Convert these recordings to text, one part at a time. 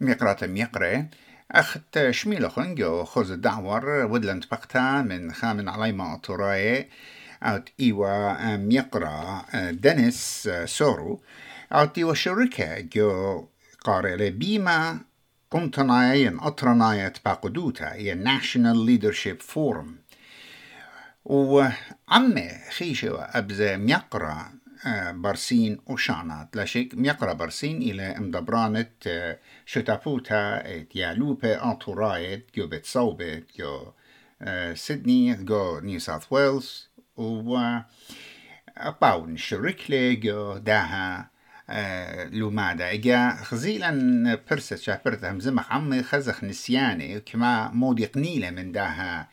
ميقرة ميقرة. أخت شميلخن جو خوز الدعور ودلنت بقتا من خامن عليما أطراي أوت إيوا ميقرا دنس سورو. أوت إيوا شركة جو قارئ بيما. قمتناين أطرناية باقدوتا هي National Leadership Forum. وعمي خيشة أبزا ميقرا برسين وشانات. لشك ميقرا برسين إلى مدبرانة شتابوتا يالوبة أنطورايت جو بتصوبت جو سيدني جو نيو ساوث ويلز و باون شركلي جو داها لومادا. إجا خزيلا برسة شافرت همزمخ عمي خزخ نسياني كما مودي قنيلة من داها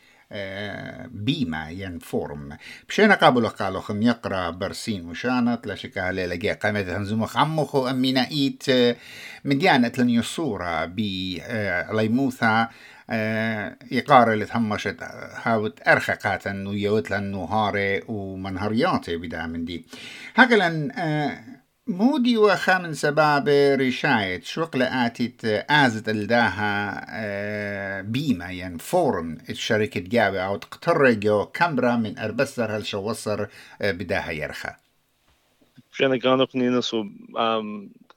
بيما ين فورم بشينا قابل قالو خم يقرأ برسين وشانت لا شك على لقى قامت هنزمخ عمخو أمينا إيت مديانة لن يصورة بي ليموثا يقارا اللي تهمشت هاوت أرخقاتا ويوت لن نهاري ومنهرياتي بدا من دي. هكذا مودي وخامن سباب رشايت شوق لآتت آزت الداها بيما ين فورم الشركة جاوي أو تقتر جو كامبرا من أربسر هالشوصر بداها يرخى. شانا كانوا قنينس و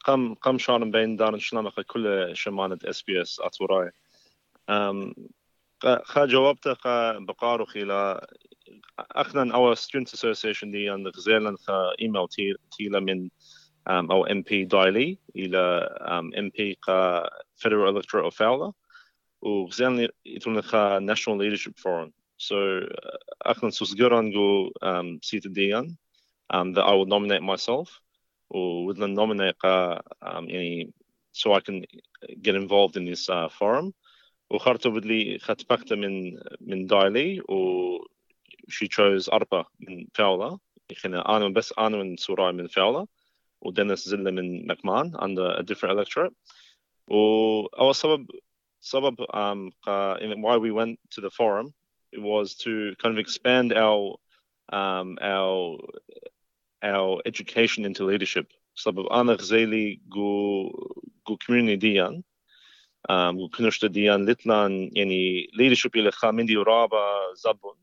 قم قم شارن بين دارن شلامك كل شمانة اس بي اس أتوراي. خا جوابته خا بقارو خيلا. اخنا أو ستودنت اسوسيشن دي ان غزيلا خا ايميل تيلا من um, أو MP دايلي إلى um, MP كا Federal Electoral Fowler وغزان يتون خا National Leadership Forum so أخنا سوسجران جو um, سيت ديان um, that I will nominate myself وودنا nominate قا um, يعني so I can get involved in this uh, forum وخرطة بدلي خطبقت من من دايلي و she chose أربعة من فاولا أنا بس أنا من سوراي من فاولا ودينيس زلة من مكمان under a different electorate وأول سبب سبب um, why we went to the forum it was to kind of expand our um, our our education into leadership سبب أنا غزيلي جو جو community ديان um, جو كنشت ديان لتلان يعني leadership اللي خامندي ورابا زبون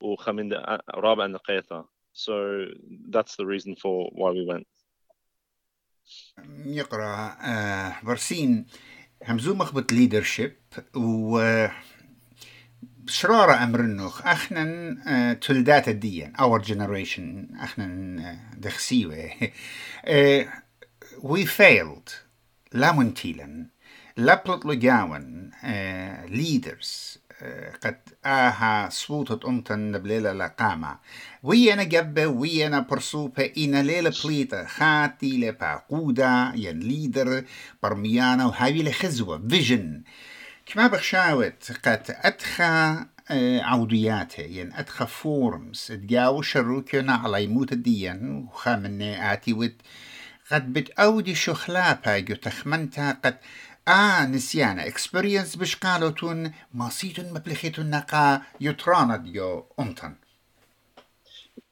وخامندي رابا نقيتا so that's the reason for why we went يقرأ آه برسين. همزو مخبط ليدرشيب و شرارة أمر النوخ أخنا آه تلدات الدين our generation أخنا آه دخسيوة. we failed. لا منتيلا. لا آه leaders. قد آها صوتة أمتن بليلة لقامة ويانا جبة ويانا برسوبة إنا ليلة بليطة. خاتي لباقودة ين ليدر برميانا وهاوي لخزوة. فيجن. كما بخشاوت قد أدخى عودياته. ين أدخى فورمز. تجاو شروكنا على يموت الدين وخامني آتي ود قد بتأودي شخلابا جو تخمنتا قد آه نسيانا اكسبرينس بش قالوتون ماسيتون مبلخيتون نقا يترانا ديو أمتن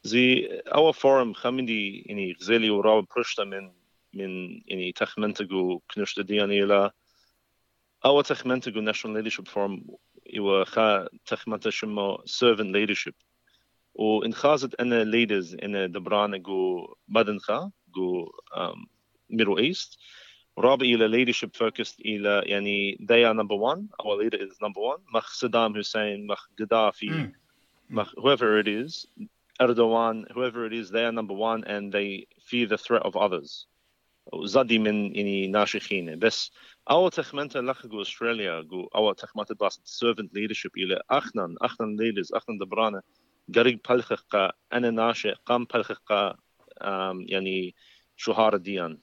زي أول فورم خمدي يعني غزالي وراو برشتا من من يعني تخمنتقو كنشتا دياني لا. أول تخمنتقو ناشونال ليدرشيب فورم إيوا خا تخمنتا شمو سيرفنت ليدرشيب وإن خازت أنا ليدرز إن دبرانا جو بدنخا جو ميدل إيست رابع إلى leadership focused إلى يعني they are number one our leader is number one مخ صدام حسين مخ قدافي مخ whoever it is Erdogan whoever it is they are number one and they fear the threat of others زادي من يعني ناشخين بس أول تخمنت لخ جو أستراليا جو أول تخمنت باس servant leadership إلى أخنا أخنا leaders أخنا دبرانا قريب بلخق أنا ناشئ قام بلخق يعني شهار ديان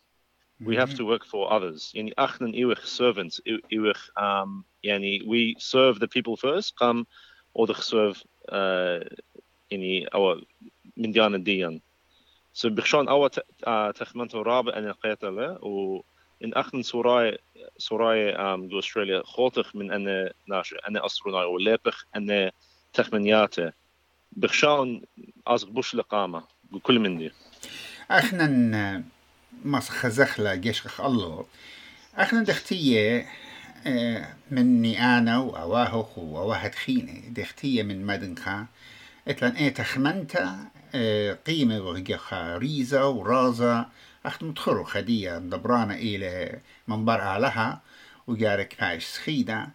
we have to work for others. يعني اخنا إيوخ servants. إيوخ um, يعني we serve the people first قام or serve uh, يعني أو من ديان الديان. So بخشان اول تخمنت رابع أن لقيت له و إن اخنا سوراي سوراي um, جو أستراليا خولتخ من أن ناشئ أنا استروناي وليبخ أن تخمنياته. بخشان أزغ بوش لقامة كل من دي. اخنا مس خزخلا جيشخ الله. أخنا دختية مني أنا واواهخ وواحد خيني دختية من مدنخا إتلان إيه تخمنتا قيمة وغيخا ريزة ورازة. أخت متخرو خدية دبرانة إلى منبر علىها وجارك بايش سخيدة.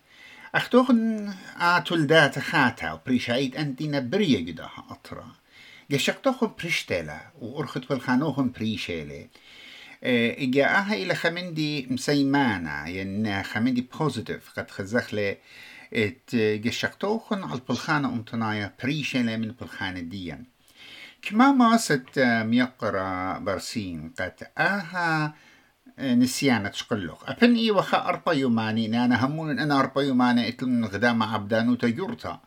أختوخن آتول دات خاتا وبريشايت انتي نبرية جدها أطرا. جشقتوخن بريشتلا وأرخت بالخانوخن آها إلى خمندي مسيمانا ين خمندي بوزيتيف قد خزخلي إت جشقتوخن على البلخانة أمتنايا بريشيلي من البلخانة ديان كما ماست ميقرا برسين قد آها نسيانة تشقلق أبن إي وخا أربا يوماني نانا همون أنا أربا يوماني إتلن غدام عبدانو تجورتا.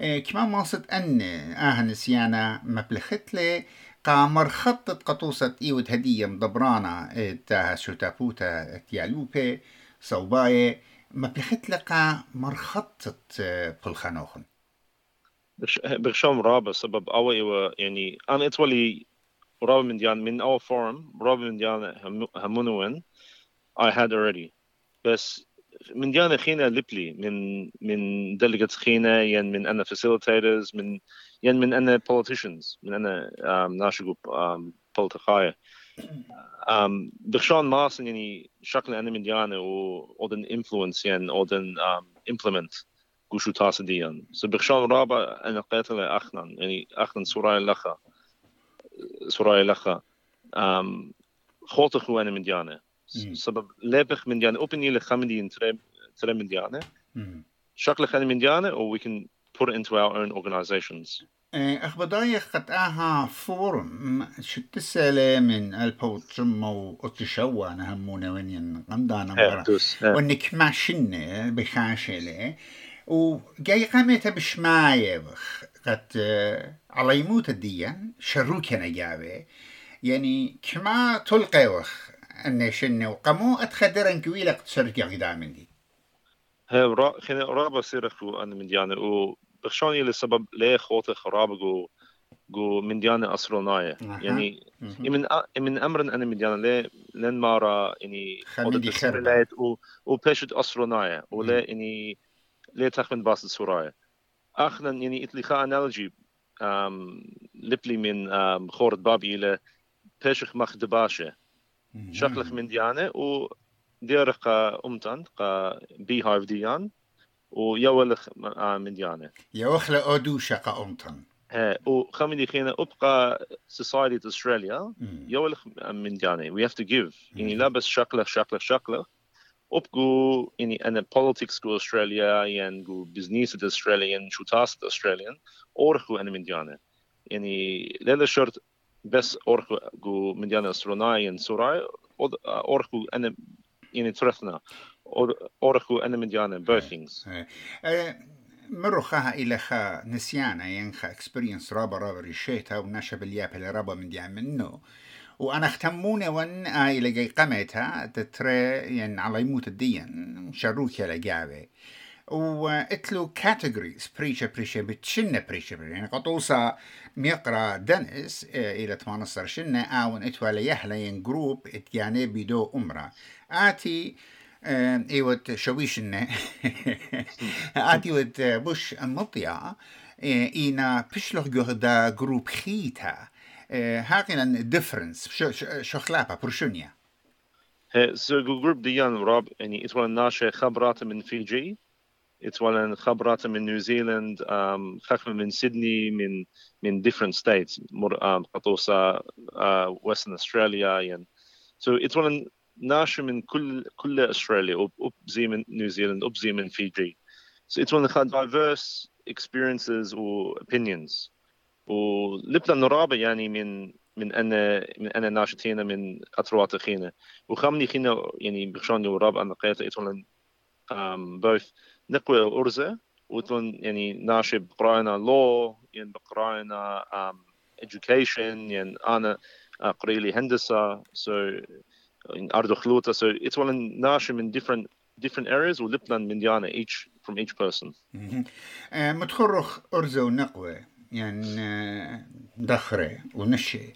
كما ماصد أن آه نسيانة مبلخت لي قامر خطت قطوسة إيود هدية مدبرانا تاها شوتابوتا تيالوبي صوباي. مبلخت لقا مرخطت بلخانوخن بغشام رابع سبب. أوي يعني أنا إتولي رابع من ديان من أول فورم رابع من ديان همونوين I had already. بس من ديانا خينا لبلي من من delegates خينا ين من أنا facilitators من ين من أنا politicians من أنا um, ناشقو um, بولتقاية um, بخشان ماسن يعني شكل أنا من ديانا و أودن influence ين أودن um, implement قوشو تاس ديان so بخشان رابع أنا قيتل أخنا يعني أخنا سوراي لخا سوراي لخا. um, خوتخو أنا من ديانا سبب لابخ من ديانا open يلي خمدين ترى ترى من ديانا شكل خلي من ديانا or we can put it into our own organizations. أخبضاي قد آها فورم. شت السالة من البوتشم وأتشوى نهمونا وين قمدانا مرة وانك ماشنة بخاشلة. وجاي قامت بشماية قد على يموت الديان. شروك أنا جابي يعني كما تلقي وخ أن شنة وقمو أتخدرن كويلة قد سرجع قدام دي هي را خنا رابا سيرخو أنا من ديانة و بخشاني لسبب ليه خوت خراب جو جو من ديانة أسروناية يعني من من أمر أنا من ديانة ليه لين مرة يعني خميدي خرب و وبيشت أسروناية ولا يعني ليه تخمن باس السوراية أخنا يعني إتلي أنالوجي لبلي من خورت بابي إلى بيشخ مخدباشة. شكلك من ديانة و دير قا أمتن قا بي هايف ديان ويولخ من ديانة. يوخل أودو شقا أمتن ها وخمدي خينا أبقى society أستراليا يولخ من ديانة. We have to give. يعني لا بس شكله شكله شكله أبقوا يعني أنا politics جو أستراليا يعني جو business أستراليا شو تاس أستراليا أورخو أنا من ديانة. يعني لا شرط بس أورخو جو من ديانة أستروناي سوراي أورخو أنا يعني ترثنا أورخو أنا من ديانة both things. مرو خاها إلى خا نسيانا ين خا experience رابا رابا ريشيتها ونشا بالياب اللي رابا من منه. وأنا أختموني وأن إلى جاي قمتها تترى ين على يموت الدين شروك يلا جابي واتلو كاتيجوريز بريشة بتشنة بريشة بريشة يعني قطوسة ميقرا دنس إلى 18 شنة أو اتوالى يهلا ين جروب اتياني بدو أمرا. آتي ايوت شويشن آتي وت بوش مطيا إينا بشلوخ جهدا جروب خيتا. هاقنا ديفرنس شخلابا برشونيا؟ سو جروب ديان راب يعني اتوالا ناشا خبرات من فيجي اتوالا خبرات من نيوزيلاند خفة من سيدني من من different states مر قطوسا وestern Australia يعني so اتوالا ناشر من كل كل استراليا وبزي من نيوزيلاند وبزي من فيجي so it's one of the diverse experiences و opinions. ولبنا نرابة يعني من من أنا من انا ناشتينا من اطروات خينا وخمني خينا يعني بخشاني وراب أنا قيت اتولن um, both نقوى ارزة وتلون يعني ناشي بقراينا law يعني بقراينا um, education يعني انا قريلي هندسة so أرض خلوطة so it's one ناشي من different different areas ولبنان من ديانا each from each person متخرخ أرزة ونقوة يعني دخرة ونشي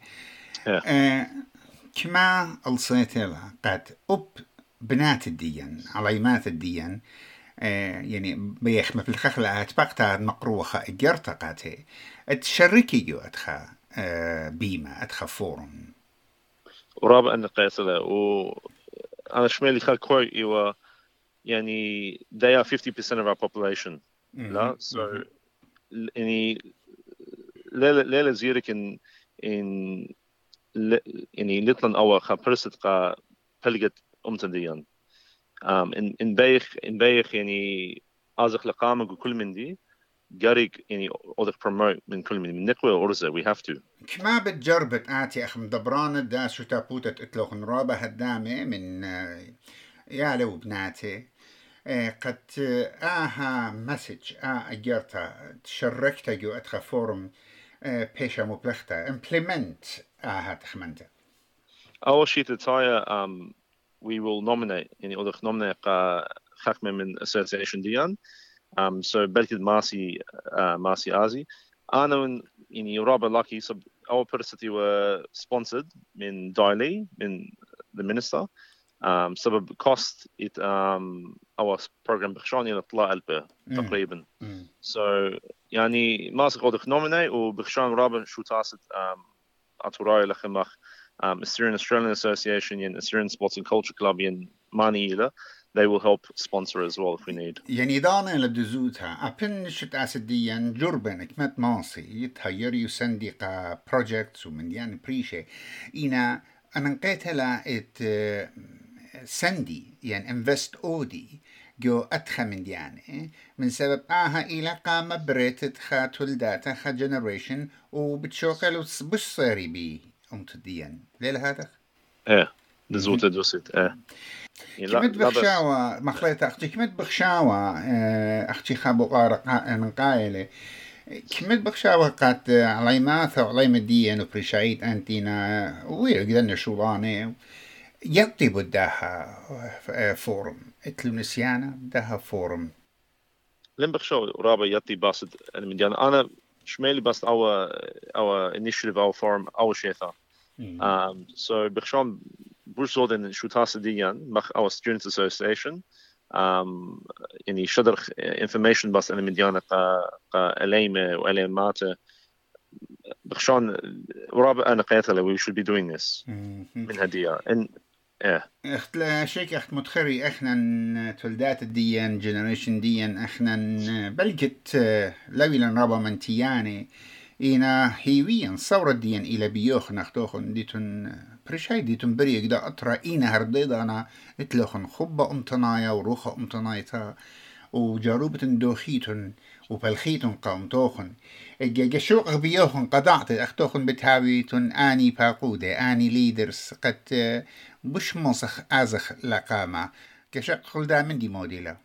كما الصيت لها قد أب بنات الدين عليمات الدين آه، يعني بيخ مثل خخلة اتبقتا مقروخة اجرتقاتي تشركي جو أتخا آه، بيما أتخا فورم. ورابع أن قيسلة و أنا شمالي خا كوي إيوا يعني they are 50% of our population. لا so يعني لا زيرك إن إن يعني لطلن أو خا برست قا بلغت أمتديان um, in in بيخ in بيخ يعني ازخ لقامك وكل من دي قاريك يعني اودك بروموت من كل من من نقوى ورزة we have to. كما بتجربت آتي أخ مدبران دا شو تابوتة إتلوخ نرابة هدامة من يا لو بناتي. قد آها مسج آه أجرتا تشركتا جو أتخا فورم بيشا مبلغتا. Implement آها تخمنتا أول شيء تتايا we will nominate يعني أودك nominate خاخمة من association ديان um, so بلكد ماسي uh, ماسي آزي أنا من يعني رابع لاكي سب أول برستي و sponsored من دايلي من the minister. Um, سبب cost it um, our program بخشان إلى طلع ألبه تقريبا so يعني ماسك أودك nominate وبخشان رابع شو تاسد um, أتوراي لخمخ um, Assyrian Australian Association and Assyrian Sports and Culture Club in Maniila, they will help sponsor as well if we need. يعني دانا لبدزوتها أبن شت أسديا جربن كمت ماسي يتهير يسندي قا projects ومن يعني بريشة إنا أنا نقيت لا ات سندي يعني انفست اودي جو أدخى من ديانة من سبب آها إلى قام بريتت خا تولداتا خا جنريشن وبتشوقل بش بي أمتديا ليلة هذا؟ إيه نزوت دوسيت إيه. كمت بخشاوة مخليت أختي كمت بخشاوة أختي خابو قارق من قايلة كمت بخشاوة قات علي ماثا وعلي مدية نبريشايت أنتينا ويقدرنا شولاني يطي بداها فورم. اتلو نسيانا بداها فورم. لم بخشاوة رابع يطي باسد المديانا أنا شمالي بس أو أو initiative أو فورم أو شيثا Um, so بوش زودن شو تاس ديان مخ our students association um, يعني شدر information بس أنا مديانة قا قا أليمة وأليماتة بخشان ورابع أنا قيتها we should be doing this. من هدية إن إيه اخت لا شيك اخت متخري إحنا تولدات الديان جنريشن ديان إحنا بلقت لوي لنرابا من إنا هيويا صورة ديان إلى بيوخ نختوخن ديتون بريشاي ديتون بريق دا أطرا إنا هرديدانا إتلوخن خبا أمتنايا وروخا أمتنايتا وجاروبة دوخيتن وبلخيتن قامتوخن. جشوق بيوخن قضعت أختوخن بتهاويتن آني باقودة آني ليدرز قد بش مصخ آزخ لقامة كشق خلدا من دي موديلا.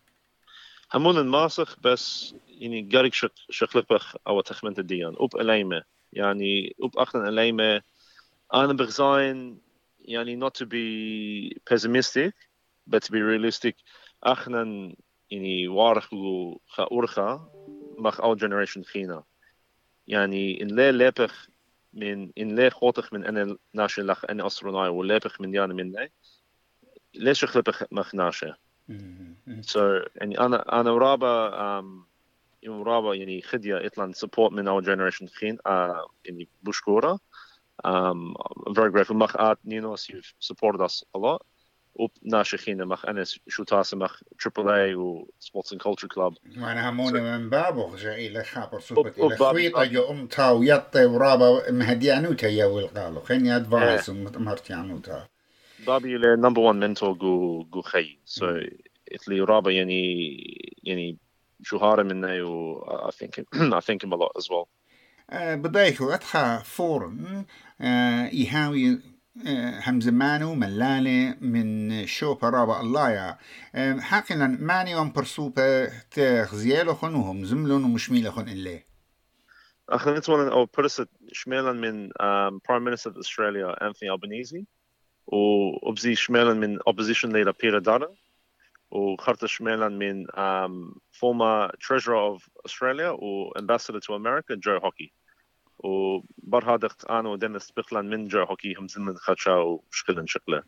همون الماسخ بس يعني قارك شخلق بخ أو تخمنت الديان أوب أليمة يعني أوب أخنا أليمة أنا بغزاين يعني not to be pessimistic but to be realistic أخنا يعني وارخ خا أورخا مخ أول generation خينا يعني إن لا لابخ من إن لا خوتخ من أنا ناشي لخ أنا أسروناي ولابخ من يانا مني ليش خلبخ مخ ناشي so يعني أنا أنا ورابا um, ورابا يعني خدية إطلان support من our generation خين uh, يعني بشكورة um, I'm very grateful. مخ آت نينوس you've supported us a lot. وبناشخين مخ أنا شو تاسا مخ تريبل اي و سبورتس اند كولتشر كلوب وأنا هموني من بابو جاي إلى خابر صوبت إلى خويطة جو أمتا ويطي ورابا مهديانوتا يا والقالو خيني أدفايس مرتيانوتا بابي إلى نمبر 1 منتور جو جو خي. So إتلي رابا يعني يعني شهارة منه و I think I thank him a lot as well. بدايكو أتخا فورم إيهاوي هم زمانو ملالة من شو برابا الله يا حقنا ماني وم برسوبة تخزيالو خنوهم زملون ومشميلو خن إليه أخنا نتوانا أو برسة شمالا من Prime Minister of Australia Anthony Albanese. وأبزي شمالا من Opposition Leader Peter Dutton وخرطة شمالا من um, former Treasurer of Australia و Ambassador to America Joe Hockey. وبرهادقت أنا ودينيس بيخلان من جو هوكي هم زمن خدشا وشقلن شقله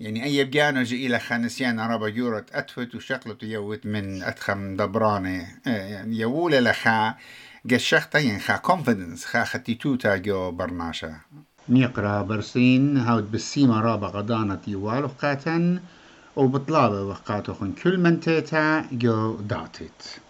يعني أي بجانو جي إلى خانسيان رابا جورت أتفت وشقلت يوت من أتخم دبراني يعني يولي لخا قشختا يعني خا كونفيدنس خا ختيتوتا جو برناشا نيقرا برسين هاود بالسيما رابا غدانة يوالو قاتن وبطلابة وقاتو كل من تيتا جو داتت